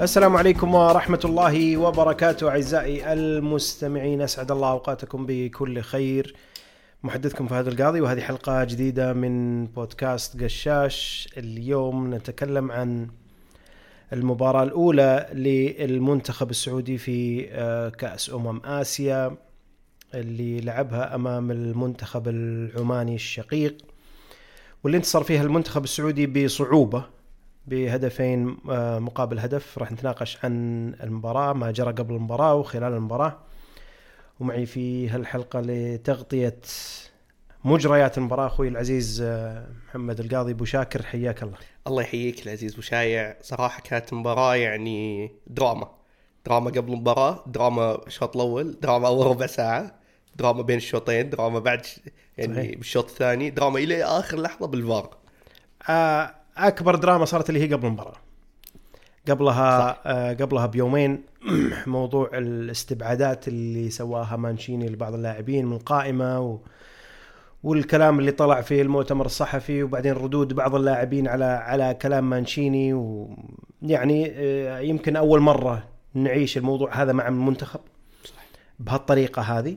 السلام عليكم ورحمة الله وبركاته أعزائي المستمعين. أسعد الله أوقاتكم بكل خير. محدثكم فهد القاضي وهذه حلقة جديدة من بودكاست قشاش. اليوم نتكلم عن المباراة الأولى للمنتخب السعودي في آه، كأس أمم آسيا اللي لعبها أمام المنتخب العماني الشقيق. واللي انتصر فيها المنتخب السعودي بصعوبة بهدفين آه، مقابل هدف راح نتناقش عن المباراة ما جرى قبل المباراة وخلال المباراة. ومعي في هالحلقة لتغطية مجريات المباراة أخوي العزيز آه، محمد القاضي أبو شاكر حياك الله. الله يحييك العزيز أبو شايع. صراحة كانت مباراه يعني دراما. دراما قبل المباراة دراما الشوط الأول دراما أول ربع ساعة دراما بين الشوطين دراما بعد يعني صحيح. بالشوط الثاني دراما إلى آخر لحظة بالفار. آه، أكبر دراما صارت اللي هي قبل المباراة. قبلها آه قبلها بيومين موضوع الاستبعادات اللي سواها مانشيني لبعض اللاعبين من القائمه و والكلام اللي طلع في المؤتمر الصحفي وبعدين ردود بعض اللاعبين على على كلام مانشيني ويعني آه، يمكن أول مرة نعيش الموضوع هذا مع المنتخب بهالطريقة هذه.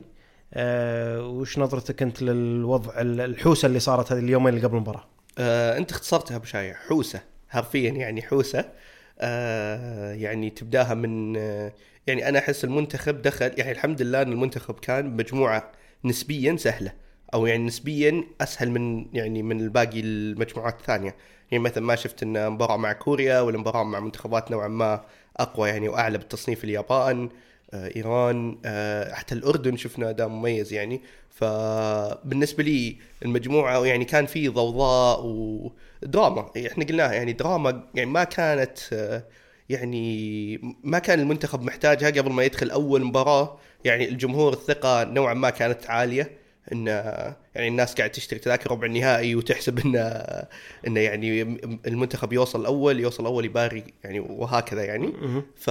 آه، وش نظرتك أنت للوضع الحوسة اللي صارت هذه اليومين اللي قبل المباراة؟ آه انت اختصرتها ابو شايع حوسة. حرفيا يعني حوسة. آه يعني تبدأها من آه يعني أنا أحس المنتخب دخل يعني الحمد لله إن المنتخب كان مجموعة نسبيا سهلة أو يعني نسبيا أسهل من يعني من الباقي المجموعات الثانية. يعني مثلا ما شفت إن مباراة مع كوريا ولا مباراه مع منتخبات نوعا ما أقوى يعني وأعلى بالتصنيف اليابان آه، إيران آه، حتى الأردن شفنا أداء مميز يعني. فبالنسبة لي المجموعة يعني كان في ضوضاء ودراما. إحنا قلناها يعني دراما يعني ما كانت آه، يعني ما كان المنتخب محتاجها قبل ما يدخل أول مباراة. يعني الجمهور الثقة نوعا ما كانت عالية. إن يعني الناس قاعد تشتري تذاكر ربع النهائي وتحسب إن إن يعني المنتخب يوصل أول يوصل أول يباري يعني وهكذا يعني. ف...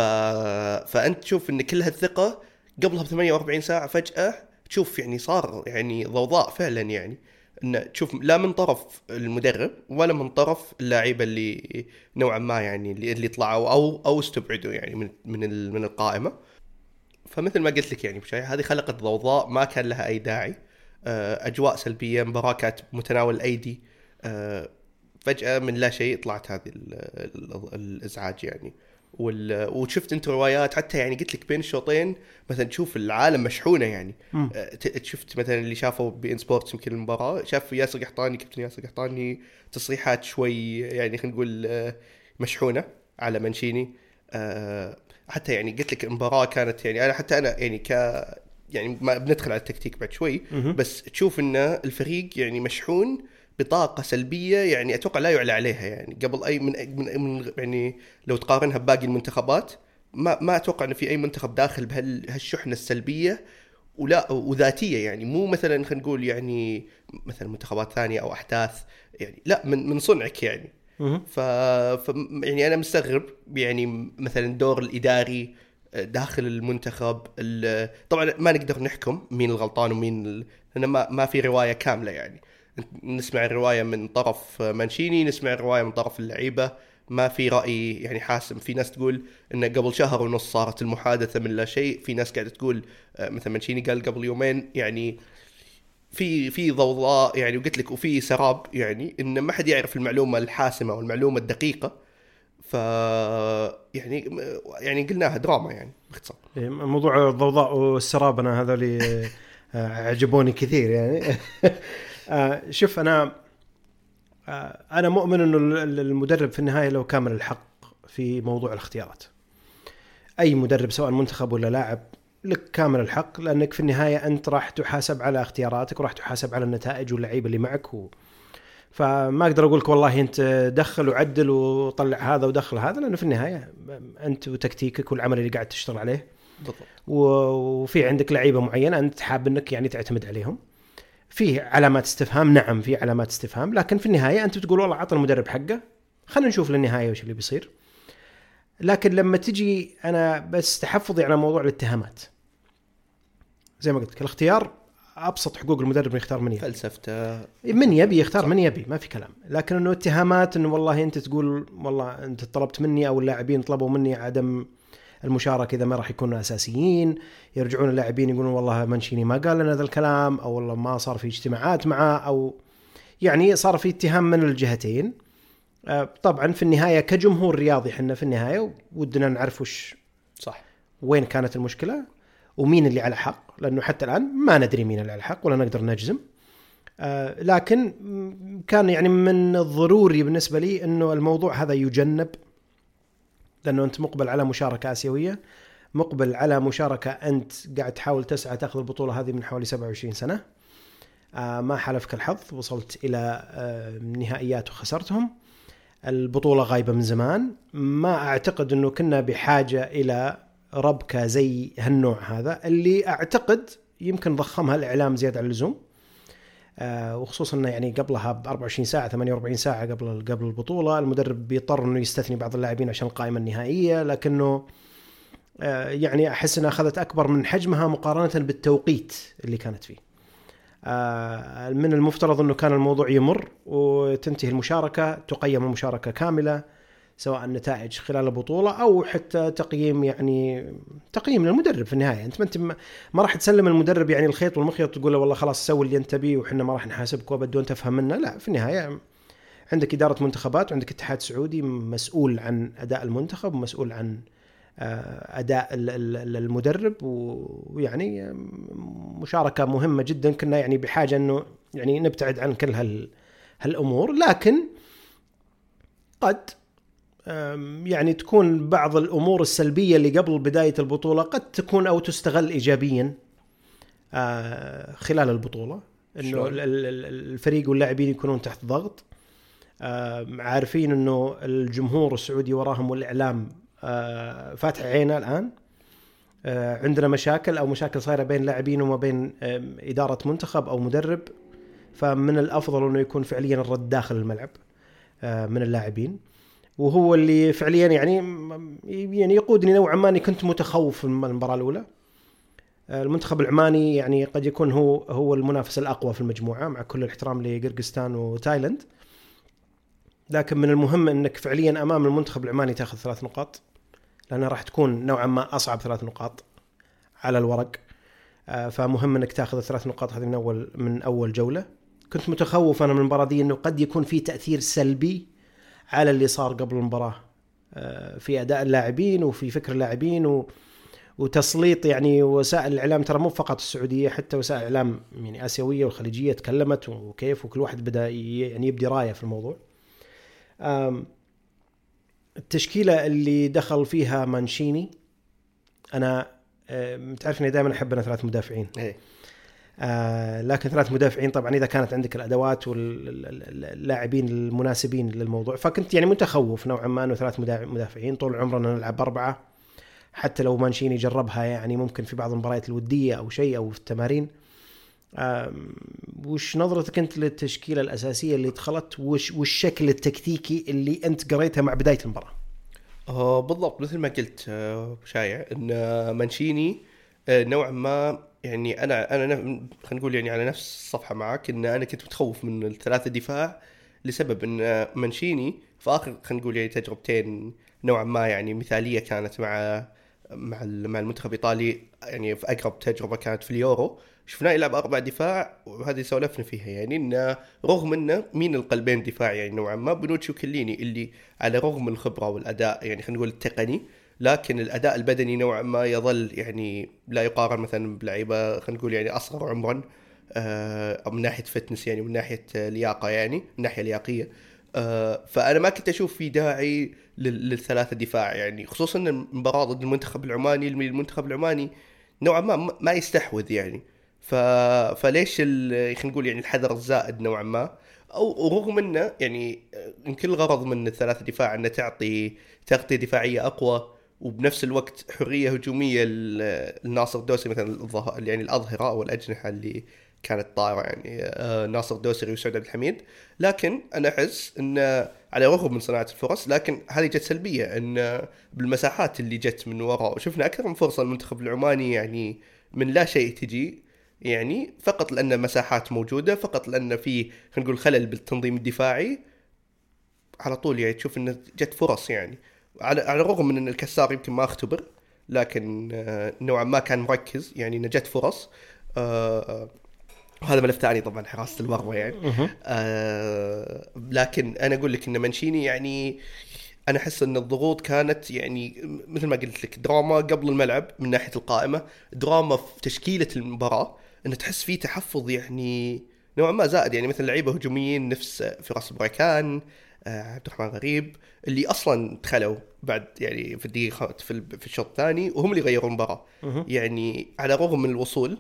فأنت تشوف إن كل هالثقة قبلها ب 48 ساعة فجأة تشوف يعني صار يعني ضوضاء فعلا يعني. إن تشوف لا من طرف المدرب ولا من طرف اللعيبه اللي نوعا ما يعني اللي, اللي طلعوا أو أو استبعدوا يعني من من من القائمة. فمثل ما قلت لك يعني بشيء هذه خلقت ضوضاء ما كان لها أي داعي. أجواء سلبية مباراه كانت متناول الأيدي آه، فجأة من لا شيء طلعت هذه ال- ال- الإزعاج يعني. وال... وشفت أنت روايات حتى يعني قلت لك بين الشوطين مثلا تشوف العالم مشحونة يعني. مم. آه، شفت مثلا اللي شافوا بين سبورتس يمكن المباراة شاف ياسر قحطاني كابتن ياسر قحطاني تصريحات شوي يعني خلينا نقول آه، مشحونة على منشيني آه، حتى يعني قلت لك المباراة كانت يعني أنا حتى أنا يعني ك يعني ما بندخل على التكتيك بعد شوي. بس تشوف إن الفريق يعني مشحون بطاقة سلبية يعني أتوقع لا يعلى عليها يعني قبل أي من, من, يعني لو تقارنها بباقي المنتخبات ما ما أتوقع إن في أي منتخب داخل بهالشحنة السلبية ولا وذاتية يعني مو مثلا خلينا نقول يعني مثلا منتخبات ثانية أو أحداث يعني لا من من صنعك يعني. ف... ف يعني أنا مستغرب يعني مثلا الدور الإداري داخل المنتخب ال... طبعا ما نقدر نحكم مين الغلطان ومين ال... لأن ما ما في رواية كاملة يعني. نسمع الرواية من طرف مانشيني نسمع الرواية من طرف اللعيبة. ما في رأي يعني حاسم. في ناس تقول انه قبل شهر ونص صارت المحادثة من لا شيء. في ناس قاعدة تقول آه، مثلا مانشيني قال قبل يومين يعني في في ضوضاء يعني وقلت لك وفي سراب يعني إن ما حد يعرف المعلومة الحاسمة والمعلومة الدقيقة. ف يعني يعني قلناها دراما يعني باختصار. إيه، موضوع الضوضاء والسراب أنا هذول آه، عجبوني كثير يعني. آه، شوف أنا آه، أنا مؤمن إنه ال- المدرب في النهاية له كامل الحق في موضوع الاختيارات. أي مدرب سواء منتخب ولا لاعب لك كامل الحق لأنك في النهاية أنت راح تحاسب على اختياراتك وراح تحاسب على النتائج واللعيبة اللي معك و... فما أقدر أقول لك والله أنت دخل وعدل وطلع هذا ودخل هذا لأنه في النهاية أنت وتكتيكك والعمل اللي قاعد تشتغل عليه. بالضبط. وفي عندك لعيبة معينة أنت حاب أنك يعني تعتمد عليهم. فيه علامات استفهام نعم في علامات استفهام لكن في النهاية أنت بتقول والله عطى المدرب حقه خلينا نشوف للنهاية وش اللي بيصير. لكن لما تجي أنا بس تحفظي على موضوع الاتهامات. زي ما قلت لك الاختيار أبسط حقوق المدرب انه يختار من يبي. فلسفته. من يبي يختار من يبي ما في كلام. لكن إنه اتهامات إنه والله أنت تقول والله أنت طلبت مني أو اللاعبين طلبوا مني عدم المشاركة إذا ما راح يكونوا أساسيين. يرجعون اللاعبين يقولون والله منشيني ما قال لنا هذا الكلام أو والله ما صار في اجتماعات معه أو يعني صار في اتهام من الجهتين. آه، طبعا في النهاية كجمهور رياضي إحنا في النهاية ودنا نعرف وش صح. وين كانت المشكلة. ومين اللي على حق؟ لأنه حتى الآن ما ندري مين اللي على حق ولا نقدر نجزم. آه، لكن كان يعني من الضروري بالنسبة لي إنه الموضوع هذا يجنب لأنه أنت مقبل على مشاركة آسيوية مقبل على مشاركة أنت قاعد تحاول تسعى تأخذ البطولة هذه من حوالي 27 سنة. آه، ما حلفك الحظ وصلت إلى آه، نهائيات وخسرتهم. البطولة غايبة من زمان. ما أعتقد إنه كنا بحاجة إلى ربكة زي هالنوع هذا اللي أعتقد يمكن ضخمها الإعلام زيادة عن اللزوم آه، وخصوصا إنه يعني قبلها ب 24 ساعة 48 ساعة قبل قبل البطولة المدرب بيضطر إنه يستثني بعض اللاعبين عشان القائمه النهائية لكنه آه، يعني أحس إنها أخذت أكبر من حجمها مقارنة بالتوقيت اللي كانت فيه. آه، من المفترض إنه كان الموضوع يمر وتنتهي المشاركة تقيم المشاركة كاملة سواء نتائج خلال البطولة أو حتى تقييم يعني تقييم للمدرب في النهاية. أنت ما أنت ما راح تسلم المدرب يعني الخيط والمخيط تقول له والله خلاص سوي اللي أنت بيه وحنا ما راح نحاسبك وبدون تفهم منا لا في النهاية عندك إدارة منتخبات وعندك اتحاد سعودي مسؤول عن أداء المنتخب ومسؤول عن آه، أداء ال- ال- المدرب ويعني مشاركة مهمة جدا. كنا يعني بحاجة إنه يعني نبتعد عن كل هال هالأمور. لكن قد يعني تكون بعض الأمور السلبية اللي قبل بداية البطولة قد تكون أو تستغل ايجابيا آه، خلال البطولة. إنه الفريق واللاعبين يكونون تحت ضغط. عارفين إنه الجمهور السعودي وراهم والإعلام آه، فاتح عينه الآن. آه، عندنا مشاكل أو مشاكل صايرة بين لاعبين وما بين إدارة منتخب أو مدرب. فمن الأفضل إنه يكون فعليا الرد داخل الملعب من اللاعبين. وهو اللي فعليا يعني يعني يقودني نوعا ما أني كنت متخوف من المباراة الأولى. آه، المنتخب العماني يعني قد يكون هو هو المنافس الأقوى في المجموعة مع كل الاحترام لقرقستان وتايلاند. لكن من المهم أنك فعليا أمام المنتخب العماني تأخذ ثلاث نقاط لأنها راح تكون نوعا ما أصعب ثلاث نقاط على الورق. آه، فمهم أنك تأخذ الثلاث نقاط هذه من اول من أول جولة. كنت متخوف أنا من المباراة دي إنه قد يكون في تأثير سلبي على اللي صار قبل المباراة. آه، في أداء اللاعبين وفي فكر اللاعبين و وتسليط يعني وسائل الإعلام. ترى مو فقط السعودية حتى وسائل الإعلام يعني آسيوية والخليجيه تكلمت وكيف وكل واحد بدأ يعني يبدي رأيه في الموضوع. التشكيلة اللي دخل فيها مانشيني أنا تعرف إني دائما أحب أنا ثلاث مدافعين آه لكن ثلاث مدافعين طبعا إذا كانت عندك الأدوات واللاعبين المناسبين للموضوع. فكنت يعني متخوف نوعا ما إنه ثلاث مدا- مدافعين طول عمرنا نلعب أربعة. حتى لو مانشيني جربها يعني ممكن في بعض المباريات الودية أو شيء أو في التمارين. وش نظرتك أنت للتشكيلة الأساسية اللي دخلت؟ وش والشكل التكتيكي اللي أنت قريته مع بداية المباراة؟ آه بالضبط مثل ما قلت آه، شايع إن آه، مانشيني آه، نوعا ما يعني أنا أنا خلينا نقول يعني على نفس الصفحة معك إن أنا كنت متخوف من الثلاثة دفاع لسبب إن مانشيني في آخر خلينا نقول يعني تجربتين نوعا ما يعني مثالية كانت مع مع مع المنتخب الإيطالي يعني في أقرب تجربة كانت في اليورو. شفناه يلعب أربع دفاع وهذه سولفنا فيها. يعني انه رغم إنه مين القلبين دفاع يعني نوعا ما بنوتشي وكليني اللي على رغم الخبرة والأداء يعني خلينا نقول التقني لكن الأداء البدني نوعا ما يظل يعني لا يقارن مثلا بلعيبة خلينا نقول يعني أصغر عمرا آه، أو من ناحية فتنس يعني من ناحية آه، لياقة يعني من ناحية لياقية آه، فأنا ما كنت أشوف في داعي لل- للثلاثة دفاع يعني خصوصا المباراة ضد المنتخب العماني المنتخب العماني نوعا ما ما يستحوذ يعني. فليش. خلينا نقول يعني الحذر الزائد نوعا ما أو رغم إنه يعني يمكن الغرض من الثلاثة دفاع إنه تعطي تغطيه دفاعية أقوى وبنفس الوقت حرية هجومية لناصر دوسري مثلا الظه... يعني الأظهرة أو الأجنحة اللي كانت طايرة يعني آه، ناصر دوسري وسعود عبد الحميد. لكن أنا أحس إن على الرغم من صناعة الفرص لكن هذه جت سلبية إن بالمساحات اللي جت من وراء. وشفنا أكثر من فرصة المنتخب العماني يعني من لا شيء تجي يعني فقط لأن مساحات موجودة فقط لأن في خلينا نقول خلل بالتنظيم الدفاعي. على طول يعني تشوف انه جت فرص يعني. على على الرغم من إن الكسار يمكن ما اختبر لكن آه، نوعا ما كان مركز يعني انه جت فرص. آه، آه، وهذا ملف ثاني طبعا حراسة المرمى يعني. آه لكن أنا أقول لك إن منشيني يعني أنا أحس إن الضغوط كانت يعني مثل ما قلت لك دراما قبل الملعب من ناحية القائمة دراما في تشكيلة المباراة انه تحس في تحفظ يعني نوعا ما زائد يعني مثل لعيبة هجوميين نفس فراس بريكان آه، عبد الرحمن غريب اللي أصلا دخلوا بعد يعني في الدقيقة في ال- في الشوط الثاني وهم اللي غيروا المباراة. يعني على الرغم من الوصول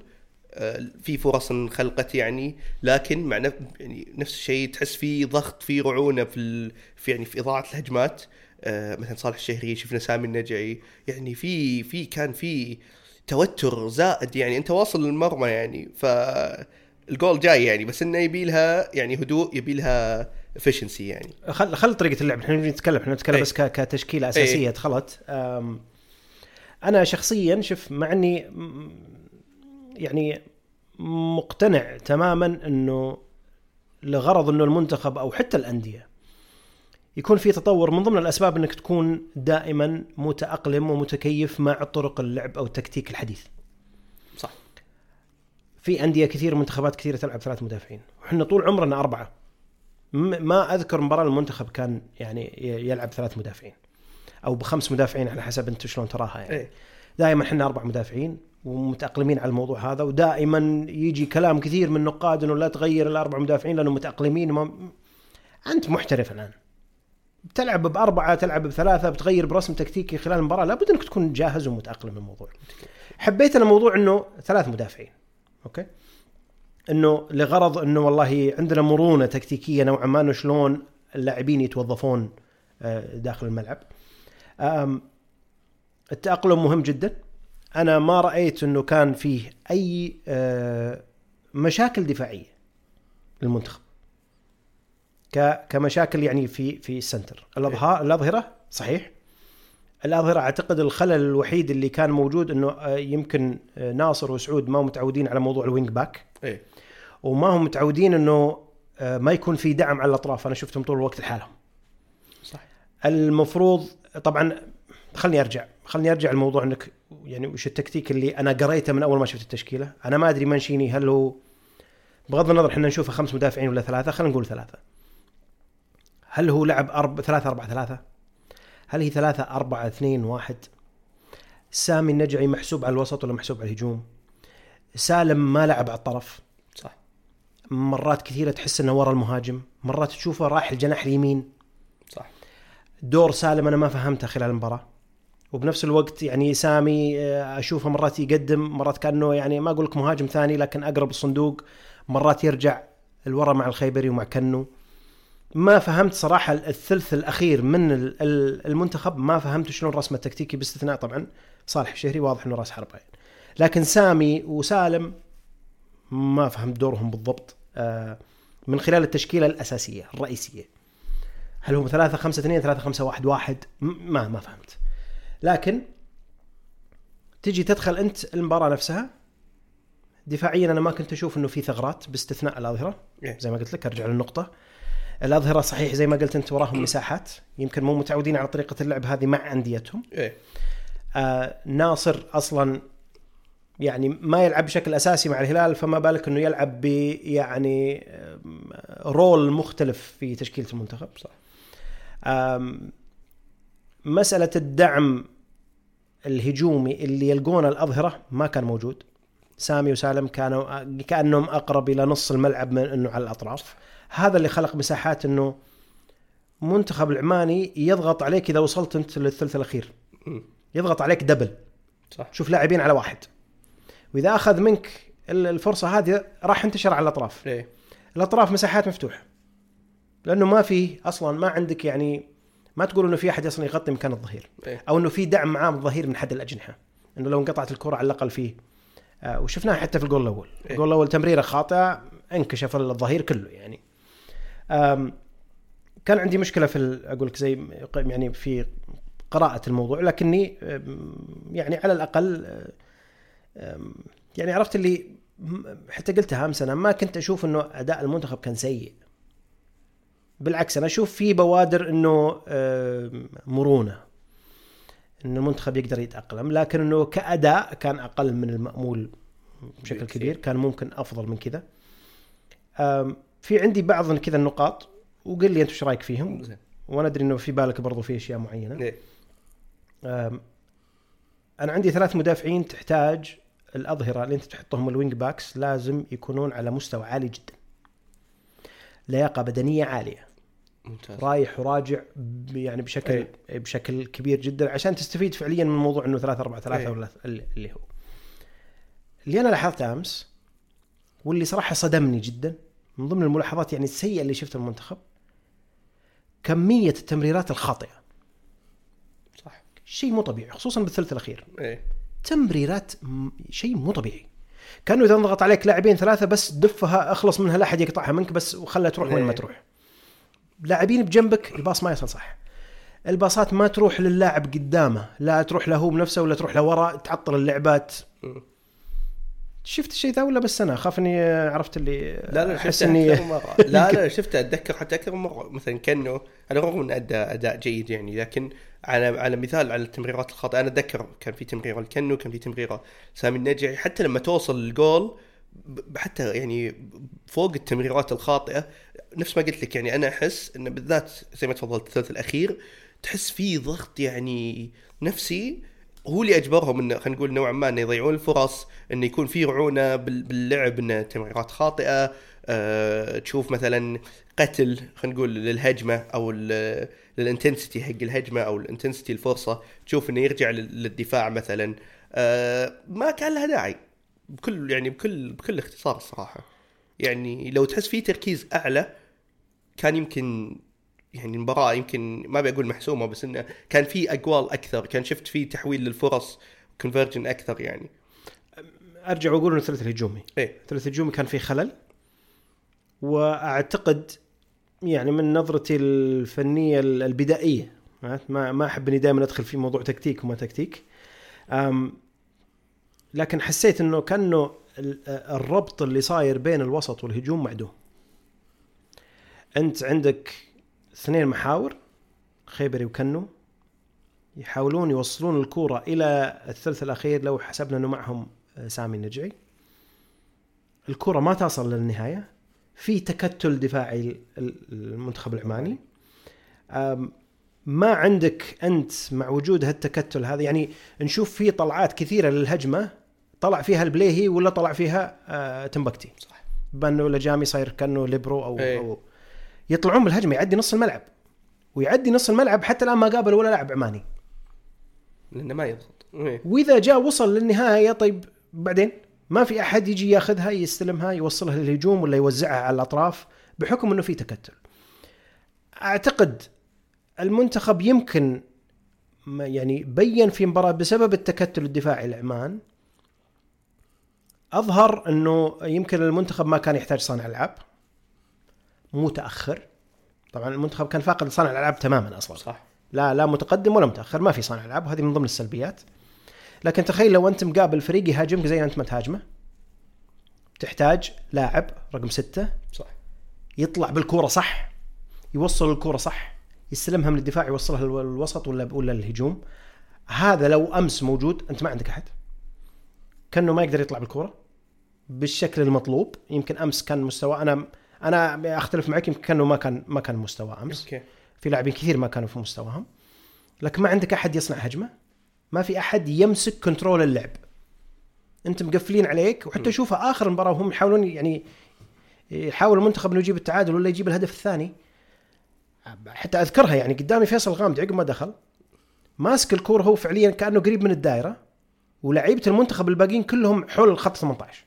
آه، في فرص انخلقت يعني لكن مع. يعني نفس الشيء تحس في ضغط في رعونة في ال... في يعني في إضاعة الهجمات. آه، مثلا صالح الشهري شفنا سامي النجعي. يعني في في كان في توتر زائد يعني أنت واصل للمرمى يعني. ف الجول جاي يعني بس إنه يبي لها يعني هدوء يبي لها افشنسي يعني. خل خل طريقة اللعب. إحنا نتكلم. إحنا نتكلم أي. بس كتشكيلة أساسية. أي. دخلت أنا شخصيا شوف مع إني يعني مقتنع تماما إنه لغرض إنه المنتخب أو حتى الأندية يكون في تطور من ضمن الأسباب إنك تكون دائما متأقلم ومتكيف مع طرق اللعب أو التكتيك الحديث. صح. في أندية كثير منتخبات كثيرة تلعب ثلاث مدافعين. وحنا طول عمرنا أربعة. ما أذكر مباراة المنتخب كان يعني يلعب ثلاث مدافعين. أو بخمس مدافعين على حسب أنت شلون تراها يعني. إيه. دائما إحنا أربع مدافعين ومتأقلمين على الموضوع هذا ودائما يجي كلام كثير من نقاد إنه لا تغير الأربع مدافعين لأنه متأقلمين. ما أنت محترف الآن. بتلعب بأربعة تلعب بثلاثة بتغير برسم تكتيكي خلال المباراة. لابد إنك تكون جاهز ومتأقلم للموضوع حبيت أنا موضوع إنه ثلاث مدافعين. أوكي؟ إنه لغرض إنه والله عندنا مرونة تكتيكية نوعا ما إنه شلون اللاعبين يتوظفون آه، داخل الملعب. آم، التأقلم مهم جدا. أنا ما رأيت أنه كان فيه أي آه، مشاكل دفاعية للمنتخب. كمشاكل يعني في في ال center. الأظهار الأظهرة صحيح الأظهرة أعتقد الخلل الوحيد اللي كان موجود أنه آه، يمكن آه، ناصر وسعود ما متعودين على موضوع ال wing back إيه. وما هم متعودين أنه آه، ما يكون في دعم على الأطراف. أنا شفتهم طول الوقت لحالهم. صح. المفروض طبعا خلني أرجع. خلني أرجع الموضوع إنك يعني وش التكتيك اللي أنا قريته من أول ما شفت التشكيلة. أنا ما أدري منشيني هل هو بغض النظر إحنا نشوفه خمس مدافعين ولا ثلاثة خلينا نقول ثلاثة. هل هو لعب أرب... ثلاثة أربعة ثلاثة؟ هل هي ثلاثة أربعة اثنين واحد؟ سامي النجعي محسوب على الوسط ولا محسوب على الهجوم؟ سالم ما لعب على الطرف. صح. مرات كثيرة تحس إنه ورا المهاجم مرات تشوفه راح الجناح اليمين. صح. دور سالم أنا ما فهمته خلال المباراة. وبنفس الوقت يعني سامي آه، أشوفه مرات يقدم مرات كأنه يعني ما أقول لك مهاجم ثاني لكن أقرب الصندوق مرات يرجع الورا مع الخيبري ومع كنو. ما فهمت صراحة الثلث الأخير من ال- ال- المنتخب ما فهمت شلون رسمة التكتيكي باستثناء. طبعا صالح الشهري واضح إنه راس حربة. يعني. لكن سامي وسالم ما فهمت دورهم بالضبط. آه، من خلال التشكيلة الأساسية الرئيسية. هل هم ثلاثة خمسة اثنين ثلاثة خمسة واحد واحد؟ م- ما ما فهمت. لكن تجي تدخل أنت المباراة نفسها دفاعيا أنا ما كنت أشوف إنه في ثغرات باستثناء الأظهرة. إيه. زي ما قلت لك أرجع للنقطة. الأظهرة صحيح زي ما قلت أنت وراهم مساحات. يمكن مو متعودين على طريقة اللعب هذه مع أنديتهم. إيه. آه ناصر أصلا يعني ما يلعب بشكل أساسي مع الهلال فما بالك إنه يلعب ب يعني رول مختلف في تشكيلة المنتخب صح. مسألة الدعم الهجومي اللي يلقونه الأظهرة ما كان موجود. سامي وسالم كانوا كأنهم أقرب إلى نص الملعب من إنه على الأطراف. هذا اللي خلق مساحات إنه منتخب العماني يضغط عليك إذا وصلت أنت للثلث الأخير. يضغط عليك دبل صح. شوف لاعبين على واحد. وإذا أخذ منك ال- الفرصة هذه راح ينتشر على الأطراف. إيه. الأطراف مساحات مفتوحة. لأنه ما في أصلا ما عندك يعني ما تقول إنه في أحد أصلا يغطي مكان الظهير. إيه. أو إنه في دعم معاه الظهير من حد الأجنحة. إنه لو انقطعت الكرة على الأقل فيه. وشفناها حتى في الجول الأول. إيه. الجول الأول تمريرة خاطئة انكشف الظهير كله يعني. كان عندي مشكلة في أقول لك زي يعني في قراءة الموضوع لكني يعني على الأقل يعني عرفت اللي حتى قلتها أمس أنا ما كنت أشوف إنه أداء المنتخب كان سيء. بالعكس أنا أشوف في بوادر إنه آه، مرونة. ان المنتخب يقدر يتأقلم لكن إنه كأداء كان أقل من المأمول بشكل. كبير كان ممكن أفضل من كذا. في عندي بعض كذا النقاط وقل لي أنت إيش رأيك فيهم؟ وأنا أدري إنه في بالك برضو في أشياء معينة. إيه. أنا عندي ثلاث مدافعين تحتاج الأظهرة اللي أنت تحطهم ال wing backs لازم يكونون على مستوى عالي جدا. لياقة بدنية عالية. ممتاز. رايح وراجع يعني بشكل بشكل كبير جدا عشان تستفيد فعليا من موضوع إنه 3 4 3 أي. ولا اللي هو. اللي أنا لاحظته أمس واللي صراحة صدمني جدا من ضمن الملاحظات يعني السيئة اللي شفتها المنتخب كمية التمريرات الخاطئة. صح. شيء مو طبيعي خصوصا بالثلث الأخير. إيه. تمريرات شيء مو طبيعي. كأنه إذا انضغط عليك لاعبين ثلاثة بس دفها أخلص منها لا أحد يقطعها منك بس وخلها تروح وين ما إيه. تروح. لاعبين بجنبك الباص ما يصل صح. الباصات ما تروح للاعب قدامه لا تروح له هو بنفسه ولا تروح لورا تعطل اللعبات. شفت الشيء ذا ولا بس أنا؟ أخاف إني عرفت اللي لا لا شفته إني مرة. لا لا شفته أتذكر حتى أكثر من مرة. مثلا كأنه على الرغم من ادى أداء جيد يعني لكن على على مثال على التمريرات الخاطئة أنا أتذكر كان في تمريرة الكنو كان في تمريرة سامي النجعي حتى لما توصل الجول حتى يعني فوق التمريرات الخاطئة نفس ما قلت لك يعني أنا أحس انه بالذات زي ما تفضلت الثلث الأخير تحس في ضغط يعني نفسي هو اللي أجبرهم انه خلينا نقول نوعا ما إنه يضيعون الفرص انه يكون في رعونة بال- باللعب انه تمريرات خاطئة أه تشوف مثلا قتل خلينا نقول للهجمة أو لل intensity حق الهجمة أو ال intensity الفرصة تشوف إنه يرجع لل- للدفاع مثلا أه ما كان لها داعي. بكل يعني بكل بكل اختصار الصراحة. يعني لو تحس في تركيز أعلى كان يمكن يعني المباراة يمكن ما بقول محسومة بس إنه كان في أقوال أكثر كان شفت في تحويل للفرص كونفرجن أكثر يعني. أرجع وأقول إنه الثلث الهجومي. إيه. الثلث الهجومي كان فيه خلل وأعتقد يعني من نظرتي الفنية البدائية ما ما أحب إني دائما أدخل في موضوع تكتيك وما تكتيك. أم لكن حسيت إنه كأنه ال- الربط اللي صاير بين الوسط والهجوم معدوم. أنت عندك اثنين محاور خيبري وكنو يحاولون يوصلون الكورة إلى الثلث الأخير لو حسبنا إنه معهم سامي النجعي. الكرة ما تصل للنهاية. في تكتل دفاعي ال- ال- المنتخب العماني. ما عندك أنت مع وجود هالتكتل هذا يعني نشوف في طلعات كثيرة للهجمة طلع فيها البليهي ولا طلع فيها آه تمبكتي صح. بانه ولا جامي صاير كأنه ليبرو أو, إيه. أو يطلعون بالهجمه يعدي نص الملعب. ويعدي نص الملعب حتى الآن ما قابل ولا لاعب عماني. لأنه ما يضغط. إيه. وإذا جاء وصل للنهاية طيب بعدين؟ ما في أحد يجي ياخذها يستلمها يوصلها للهجوم ولا يوزعها على الأطراف بحكم إنه في تكتل. أعتقد المنتخب يمكن يعني بين في مباراة بسبب التكتل الدفاعي العمان أظهر إنه يمكن المنتخب ما كان يحتاج صانع ألعاب. متأخر. طبعا المنتخب كان فاقد صانع الألعاب تماما أصلا. صح. لا لا متقدم ولا متأخر ما في صانع ألعاب وهذه من ضمن السلبيات. لكن تخيل لو أنت مقابل فريق يهاجمك زي أنت ما تهاجمه تحتاج لاعب رقم ستة صح. يطلع بالكورة صح يوصل الكورة صح يستلمها من الدفاع يوصلها للوسط ولا ولا للهجوم. هذا لو أمس موجود أنت ما عندك أحد. كأنه ما يقدر يطلع بالكورة. بالشكل المطلوب. يمكن أمس كان مستوى أنا أنا أختلف معك يمكن كأنه ما كان ما كان مستوى أمس. okay. في لاعبين كثير ما كانوا في مستواهم. لكن ما عندك أحد يصنع هجمة. ما في أحد يمسك control اللعب. أنت مقفلين عليك وحتى شوفها آخر المباراه وهم يحاولون يعني يحاول المنتخب إنه يجيب التعادل ولا يجيب الهدف الثاني. حتى أذكرها يعني قدامي فيصل غامدي عقب ما دخل ماسك الكوره هو فعليا كأنه قريب من الدائره ولعيبة المنتخب الباقيين كلهم حول الخط 18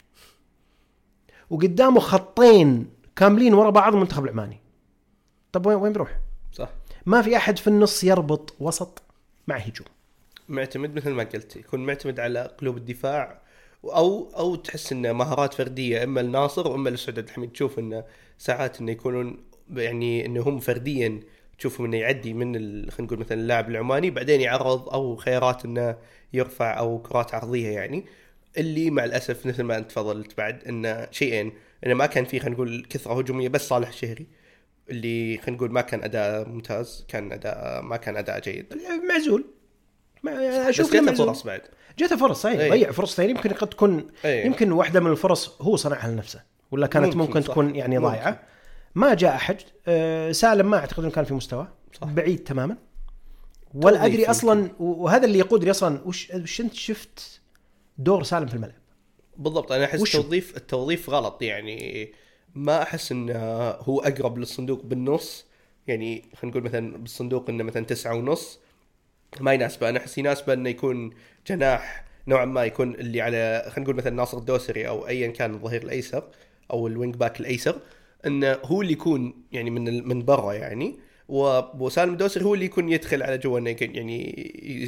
وقدامه خطين كاملين ورا بعض المنتخب العماني. طب وين وين بيروح؟ صح. ما في أحد في النص يربط وسط مع هجوم. معتمد مثل ما قلت يكون معتمد على قلوب الدفاع أو أو تحس إنه مهارات فردية إما الناصر وإما لسعود عبد الحميد. تشوف إنه ساعات إنه يكونون يعني إنه هم فرديا تشوفهم إنه يعدي من ال- خلينا نقول مثلا اللاعب العماني بعدين يعرض أو خيارات إنه يرفع أو كرات عرضية يعني. اللي مع الأسف مثل ما أنت تفضلت بعد انه شيئين انه ما كان في خلينا نقول كثرة هجومية بس صالح الشهري اللي خلينا نقول ما كان أداء ممتاز كان أداء ما كان أداء جيد معزول ما أشوف جاته فرص بعد جاته فرص صحيح إيه. ضيع فرص ثانية يمكن قد تكون إيه. يمكن واحدة من الفرص هو صنعها لنفسه ولا كانت ممكن، ممكن, صح. تكون يعني. ضايعة ما جاء أحد آه، سالم ما أعتقد إنه كان في مستوى صح. بعيد تماما ولا أدري أصلا وهذا اللي يقودني أصلا وش وش أنت شفت دور سالم في الملعب. بالضبط أنا أحس؟ التوظيف التوظيف غلط يعني ما أحس إنه هو أقرب للصندوق بالنص. يعني خلينا نقول مثلا بالصندوق إنه مثلا تسعة ونص ما يناسبه. أنا أحس يناسبه إنه يكون جناح نوعا ما يكون اللي على خلينا نقول مثلا ناصر الدوسري أو ايا كان الظهير الأيسر أو ال wing back الأيسر إنه هو اللي يكون يعني من ال- من برا يعني. وسالم الدوسري هو اللي يكون يدخل على جوا إنه يعني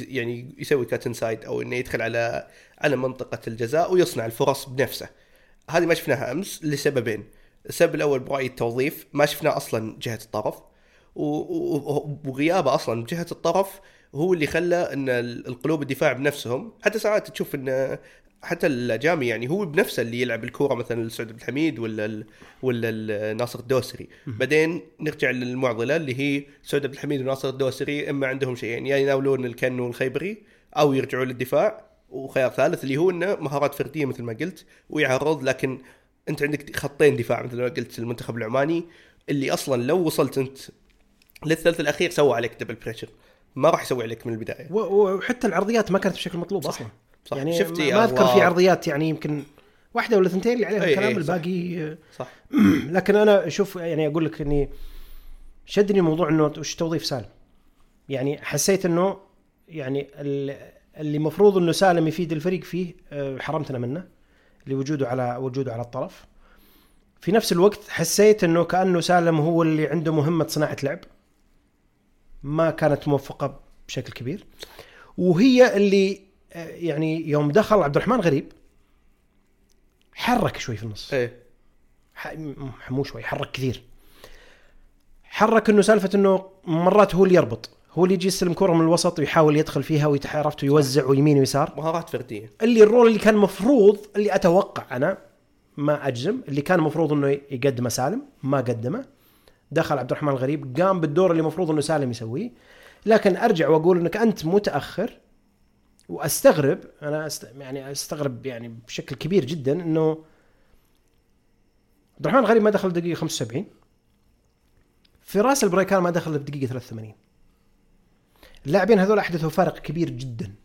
يعني يسوي cut inside أو إنه يدخل على على منطقة الجزاء ويصنع الفرص بنفسه. هذه ما شفناها أمس لسببين. السبب الأول برايي التوظيف ما شفناه أصلا جهة الطرف وغيابه أصلا جهه الطرف هو اللي خلى إن ال- القلوب الدفاع بنفسهم حتى ساعات تشوف إن حتى الجامي يعني هو بنفسه اللي يلعب الكورة مثلا لسعود عبد الحميد ولا ال ولا ال ناصر الدوسري. بعدين نرجع للمعضلة اللي هي سعود عبد الحميد وناصر الدوسري إما عندهم شيئين يا يناولون الكن والخيبري أو يرجعوا للدفاع. وخيار ثالث اللي هو إنه مهارات فردية مثل ما قلت ويعرض لكن أنت عندك خطين دفاع مثل ما قلت المنتخب العماني اللي أصلا لو وصلت أنت للثلث الأخير سوى عليك double pressure ما راح يسوي عليك من البداية. وحتى العرضيات ما كانت بشكل مطلوب صح. أصلا. صح. يعني شفت ما أذكر. في عرضيات يعني يمكن واحدة ولا ثنتين اللي عليها إي الكلام إي، صح. الباقي. آه، صح. لكن أنا أشوف يعني أقول لك إني شدني موضوع إنه وش توظيف سالم. يعني حسيت إنه يعني ال- اللي مفروض إنه سالم يفيد الفريق فيه آه، حرمتنا منه لوجوده على وجوده على الطرف. في نفس الوقت حسيت إنه كأنه سالم هو اللي عنده مهمة صناعة لعب. ما كانت موفقة بشكل كبير. وهي اللي يعني يوم دخل عبد الرحمن غريب حرك شوي في النص. إيه. مو شوي حرك كثير. حرك إنه سالفة إنه مرات هو اللي يربط هو اللي يجي يستلم كرة من الوسط ويحاول يدخل فيها ويتعرفت ويوزع ويمين ويسار. مهارات فردية. اللي الرول اللي كان مفروض اللي أتوقع أنا ما أجزم اللي كان مفروض إنه يقدمه سالم ما قدمه. دخل عبد الرحمن الغريب قام بالدور اللي مفروض إنه سالم يسويه. لكن أرجع وأقول إنك أنت متأخر وأستغرب أنا أست... يعني أستغرب يعني بشكل كبير جدا إنه عبد الرحمن الغريب ما دخل دقيقة 75 فراس البريكان ما دخل بدقيقه 83 اللاعبين هذول أحدثوا فارق كبير جدا.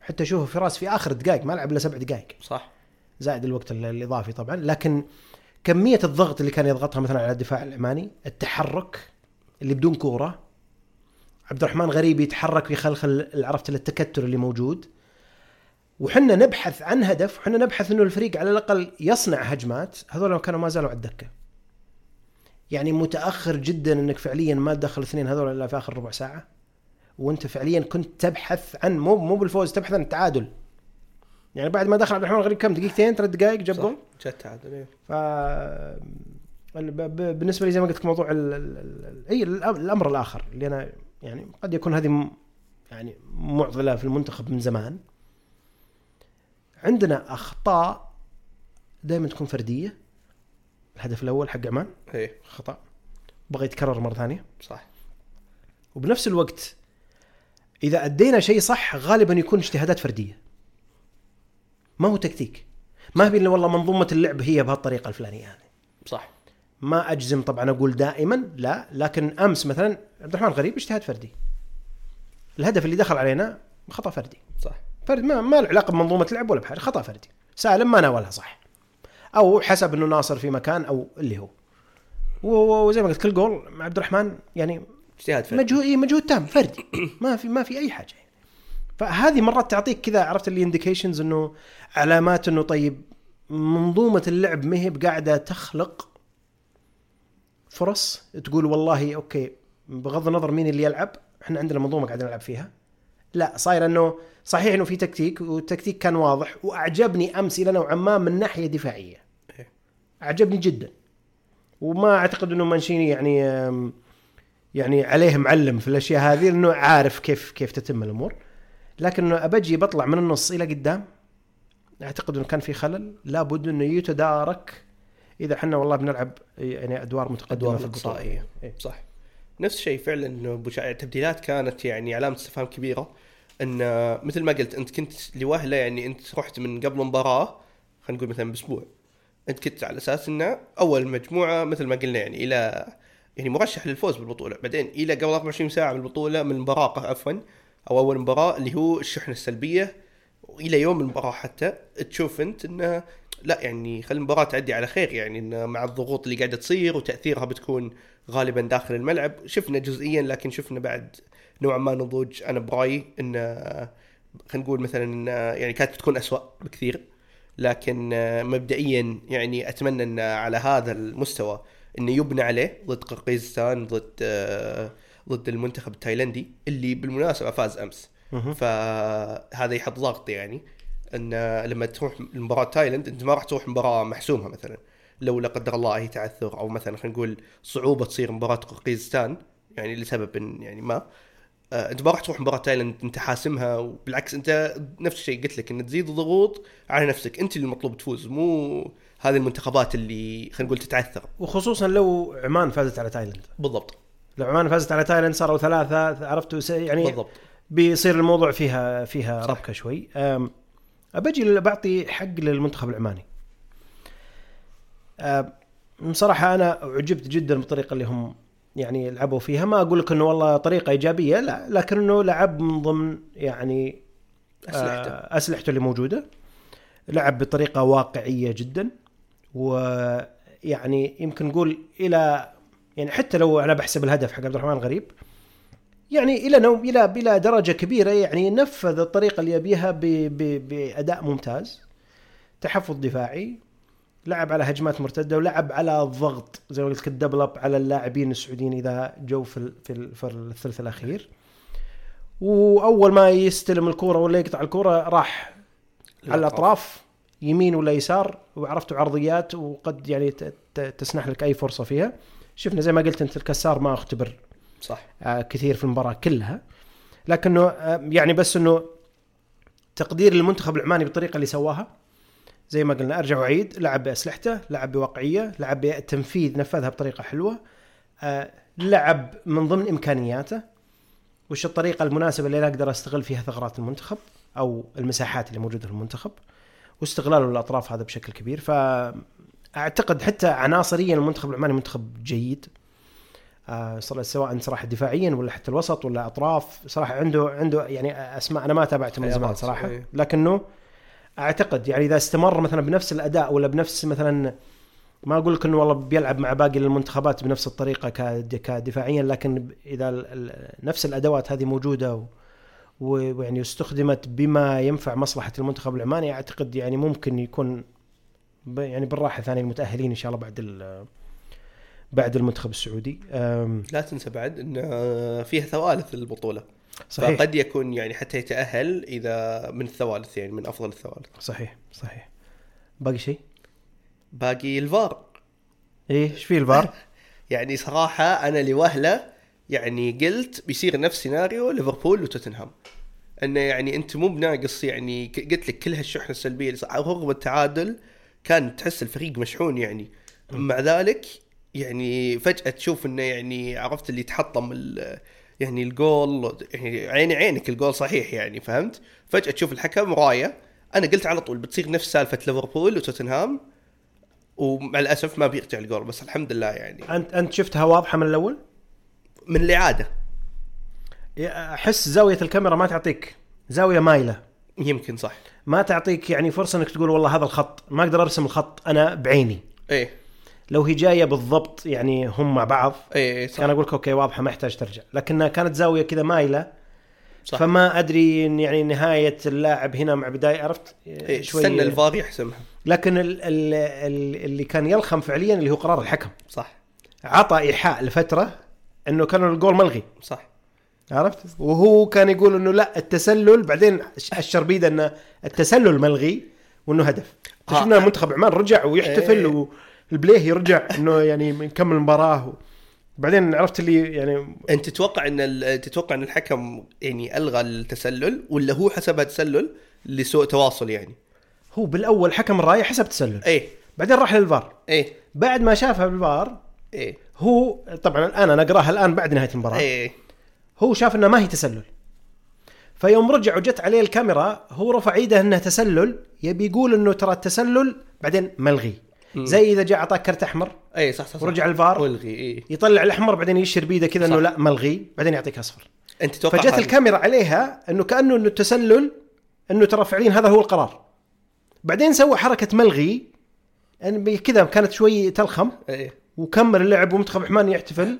حتى شوفوا فراس في آخر الدقائق ما لعب إلا سبع دقائق. صح. زائد الوقت ال- الإضافي طبعا. لكن كمية الضغط اللي كان يضغطها مثلا على الدفاع العماني التحرك اللي بدون كورة عبد الرحمن غريب يتحرك ويخلخل عرفت التكتل اللي موجود. وحنا نبحث عن هدف وحنا نبحث إنه الفريق على الأقل يصنع هجمات. هذول كانوا ما زالوا على الدكة. يعني متأخر جدا إنك فعليا ما تدخل الاثنين هذول إلا في آخر ربع ساعة. وأنت فعليا كنت تبحث عن مو مو بالفوز تبحث عن التعادل. يعني بعد ما دخل عبد الرحمن الغريب كم؟ دقيقتين ثلاث دقائق جاب جول جت تعادل إيه. ف بالنسبة لي زي ما قلت لك موضوع ال... ال... ال... أي الأمر الآخر اللي أنا يعني قد يكون هذه. يعني معضلة في المنتخب من زمان. عندنا أخطاء دائما تكون فردية. الهدف الأول حق عمان. إيه. خطأ. بغى يتكرر مرة ثانية. صح. وبنفس الوقت إذا أدينا شيء صح غالبا يكون اجتهادات فردية. ما هو تكتيك. ما بين والله منظومة اللعب هي بهالطريقة الفلانية هذه. صح. ما أجزم طبعا أقول دائما لا لكن أمس مثلا عبد الرحمن غريب اجتهاد فردي. الهدف اللي دخل علينا خطأ فردي. صح. فرد ما, ما له علاقة بمنظومة لعب ولا بحاجة خطأ فردي. سالم ما ناولها صح. أو حسب إنه ناصر في مكان أو اللي هو. وزي ما قلت كل جول مع عبد الرحمن يعني اجتهاد فردي. مجهود إيه مجهود تام فردي. ما في ما في أي حاجة. يعني. فهذه مرات تعطيك كذا عرفت اللي indications إنه علامات إنه طيب منظومة اللعب ما هي بقاعدة تخلق فرص تقول والله okay بغض النظر مين اللي يلعب إحنا عندنا منظومة قاعدين نلعب فيها. لا صاير إنه صحيح إنه في تكتيك والتكتيك كان واضح وأعجبني أمس إلى نوعا ما من ناحية دفاعية. إيه. أعجبني جدا. وما أعتقد إنه مانشيني يعني يعني عليه معلم في الأشياء هذه لأنه عارف كيف كيف تتم الأمور. لكن أبجي بطلع من النص إلى قدام أعتقد إنه كان في خلل. لابد إنه يتدارك إذا إحنا والله بنلعب يعني أدوار متقدمة أدوار في البطوله اقصائيه إيه. صح. نفس الشيء فعلا إنه التبديلات كانت يعني علامة استفهام كبيرة. إن مثل ما قلت أنت كنت لوهله يعني أنت رحت من قبل مباراة خلينا نقول مثلا بأسبوع. أنت كنت على أساس انه أول مجموعة مثل ما قلنا يعني إلى يعني مرشح للفوز بالبطولة. بعدين إلى قبل 24 ساعة من البطولة من المباراة عفوا أو أول مباراة اللي هو الشحنة السلبية. وإلى يوم المباراة حتى تشوف أنت إنه لا يعني خلي المباراة تعدي على خير يعني إن مع الضغوط اللي قاعدة تصير وتأثيرها بتكون غالبا داخل الملعب. شفنا جزئيا لكن شفنا بعد نوعا ما نضوج. أنا برأيي إن خلينا نقول مثلا إن يعني كانت بتكون أسوأ بكثير لكن مبدئيا يعني أتمنى إن على هذا المستوى إنه يبنى عليه ضد قرقيزستان ضد ضد المنتخب التايلندي اللي بالمناسبة فاز أمس. فهذا يحط ضغط يعني. أن لما تروح مباراة تايلند أنت ما راح تروح مباراة محسومة مثلا. لو لا قدر الله أي تعثر أو مثلا خلينا نقول صعوبة تصير مباراة قرقيزستان يعني لسبب يعني ما آه، أنت ما راح تروح مباراة تايلند أنت حاسمها وبالعكس أنت نفس الشيء قلت لك إن تزيد الضغوط على نفسك. أنت اللي المطلوب تفوز مو هذه المنتخبات اللي خلينا نقول تتعثر. وخصوصا لو عمان فازت على تايلاند. بالضبط. لو عمان فازت على تايلاند صاروا ثلاثة عرفتوا يعني بالضبط. بيصير الموضوع فيها فيها صح. ربكة شوي. ل- بعطي حق للمنتخب العماني. أم، بصراحة أنا عجبت جدا بالطريقة اللي هم يعني لعبوا فيها. ما أقول لك إنه والله طريقة إيجابية لا لكنه لعب من ضمن يعني اسلحته آه، أسلحته. اللي موجودة. لعب بطريقة واقعية جدا. ويعني يمكن نقول إلى يعني حتى لو أنا بحسب الهدف حق عبد الرحمن الغريب يعني إلى نوع إلى إلى درجة كبيرة يعني نفذ الطريقة اللي يبيها بأداء ممتاز. تحفظ دفاعي لعب على هجمات مرتدة ولعب على الضغط زي ما قلت لك ال double up على اللاعبين السعوديين إذا جو في في, في الثلث الأخير. وأول ما يستلم الكورة ولا يقطع الكورة راح على الأطراف يمين ولا يسار وعرفتوا عرضيات وقد يعني تسنح لك أي فرصة فيها. شفنا زي ما قلت أنت الكسار ما أختبر صح. آه، كثير في المباراة كلها. لكنه آه، يعني بس إنه تقدير المنتخب العماني بالطريقة اللي سواها زي ما قلنا أرجع وأعيد لعب بأسلحته لعب بواقعيه لعب بتنفيذ نفذها بطريقة حلوة آه، لعب من ضمن إمكانياته وش الطريقة المناسبة اللي أنا أقدر أستغل فيها ثغرات المنتخب أو المساحات اللي موجودة في المنتخب واستغلاله للاطراف هذا بشكل كبير. فأعتقد حتى عناصريا المنتخب العماني منتخب جيد. سواء صراحة دفاعيا ولا حتى الوسط ولا أطراف صراحة عنده عنده يعني أسماء أنا ما تابعته من زمان صراحة إيه. لكنه أعتقد يعني إذا استمر مثلا بنفس الأداء ولا بنفس مثلا ما أقول لك إنه والله بيلعب مع باقي المنتخبات بنفس الطريقة كد- كدفاعيا لكن إذا نفس الأدوات هذه موجودة ويعني استخدمت بما ينفع مصلحة المنتخب العماني أعتقد يعني ممكن يكون يعني بالراحة ثاني المتأهلين إن شاء الله بعد بعد المنتخب السعودي. لا تنسى بعد إن فيها ثوالث البطوله صحيح. فقد يكون يعني حتى يتأهل إذا من الثوالث يعني من أفضل الثوالث. صحيح صحيح. باقي شيء؟ باقي الفار. إيه إيش في الفار؟ يعني صراحة أنا لوهلة يعني قلت بيصير نفس سيناريو ليفربول وتوتنهام. انه يعني أنت مو بناقص يعني قلت لك كل هالشحنة السلبية. رغم التعادل كان تحس الفريق مشحون يعني. مع ذلك يعني فجأة تشوف إنه يعني عرفت اللي تحطم ال- يعني الجول يعني عيني عينك الجول صحيح يعني فهمت؟ فجأة تشوف الحكم راية. أنا قلت على طول بتصير نفس سالفة ليفربول وتوتنهام ومع الأسف ما بيرجع الجول بس الحمد لله يعني. انت أنت شفتها واضحة من الأول؟ من الإعادة. أحس زاوية الكاميرا ما تعطيك زاوية مايلة. يمكن صح. ما تعطيك يعني فرصة إنك تقول والله هذا الخط ما أقدر أرسم الخط أنا بعيني. إيه. لو هي جاية بالضبط يعني هم مع بعض إيه إيه، صح. كان أقول لك أوكي واضحة ما يحتاج ترجع. لكنها كانت زاوية كذا مايلة صح. فما أدري يعني نهاية اللاعب هنا مع بداية عرفت؟ إيه استنى الفار يحسمها. لكن ال ال ال اللي كان يلخم فعليا اللي هو قرار الحكم. صح. عطى إيحاء لفترة إنه كان الجول ملغي. صح. عرفت؟ وهو كان يقول إنه لا التسلل بعدين أشر بيده ان التسلل ملغي وإنه هدف. آه. شفنا منتخب عمان رجع ويحتفل إيه. والبليه يرجع إنه يعني نكمل المباراه بعدين عرفت اللي يعني أنت تتوقع إن ال- تتوقع إن الحكم يعني ألغى التسلل ولا هو حسبها تسلل لسوء تواصل يعني؟ هو بالأول حكم الراية حسب تسلل. إيه. بعدين راح للفار. إيه. بعد ما شافها بالفار إيه. هو طبعا الآن أنا أقراها الآن بعد نهاية المباراة. إيه. هو شاف انها ما هي تسلل. فيوم رجع وجت عليه الكاميرا هو رفع إيده إنه تسلل يبي يقول إنه ترى التسلل بعدين ملغي. زي إذا جاء اعطاك كرت أحمر إيه صح صح, صح. ورجع الفار. والغي إيه. يطلع الأحمر بعدين يشر بيده كذا إنه. لا ملغي بعدين يعطيك أصفر. أنت تتوقع فجت الكاميرا عليها إنه كأنه إنه التسلل إنه ترى فعليا هذا هو القرار. بعدين سوى حركة ملغي يعني كذا كانت شوي تلخم. إيه. وكمل اللعب ومنتخب عمان يحتفل.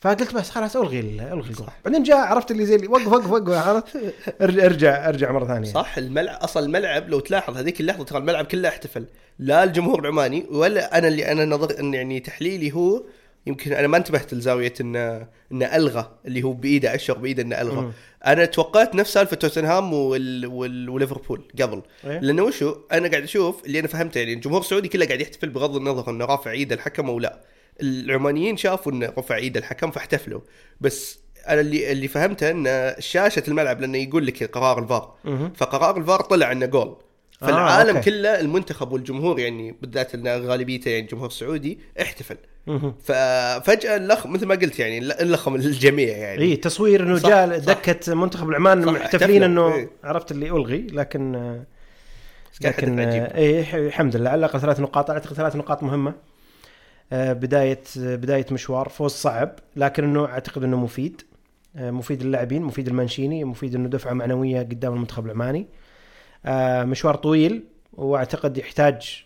فقلت بس خلاص ألغي ال- ألغي الجول بعدين جاء عرفت اللي زي اللي وقف وقف وقف عرفت؟ ارجع ارجع ارجع مرة ثانية. صح الملعب أصلا الملعب لو تلاحظ هذيك اللحظة ترى الملعب كله احتفل. لا الجمهور العماني ولا أنا اللي أنا نظر إن يعني تحليلي هو يمكن أنا ما انتبهت لزاوية انه انه ألغى اللي هو بإيده أشر بإيده انه ألغى. أنا توقعت نفس سالفة توتنهام وال... وال... وليفربول قبل. إيه؟ لأنه وشو؟ أنا قاعد أشوف اللي أنا فهمته يعني الجمهور السعودي كله قاعد يحتفل بغض النظر إنه رافع ايد الحكم أو لا. العمانيين شافوا انه رفع إيد الحكم فاحتفلوا بس أنا اللي اللي فهمته إن شاشة الملعب لأنه يقول لك قرار الفار. فقرار الفار طلع إنه جول فالعالم آه، okay. كله المنتخب والجمهور يعني بالذات إن غالبيته يعني الجمهور السعودي احتفل. ففجاه اللخ مثل ما قلت يعني اللخم الجميع يعني اي تصوير إنه جاء. دكة منتخب العمان محتفلين إنه إيه. عرفت اللي ألغي لكن لكن. اي الحمد لله على الأقل ثلاث نقاط أعتقد ثلاث نقاط مهمة آه، بداية بداية مشوار. فوز صعب لكن إنه أعتقد إنه مفيد. آه، مفيد للاعبين مفيد المنشيني مفيد إنه دفعة معنوية قدام المنتخب العماني آه، مشوار طويل وأعتقد يحتاج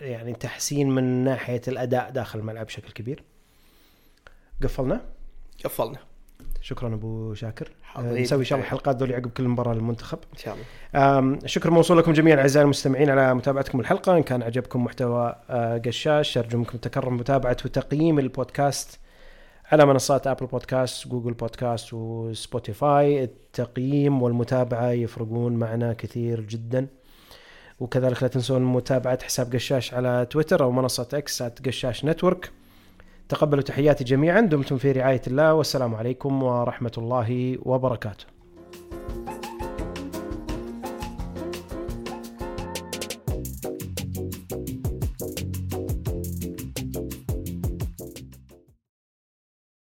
يعني تحسين من ناحية الأداء داخل الملعب بشكل كبير. قفلنا؟ قفلنا. شكرا أبو شاكر. آه،. نسوي ان شاء الله حلقات ذول عقب كل مباراة للمنتخب. إن شاء الله. آم، شكر موصول لكم جميعا أعزائي المستمعين على متابعتكم الحلقة. إن كان عجبكم محتوى آه، قشاش ارجو منكم تكرم متابعة وتقييم البودكاست على منصات Apple Podcasts Google Podcasts و Spotify التقييم والمتابعة يفرقون معنا كثير جدا. وكذلك لا تنسون متابعة حساب قشاش على تويتر أو منصة إكس قشاش network تقبلوا تحياتي جميعا دمتم في رعاية الله والسلام عليكم ورحمة الله وبركاته.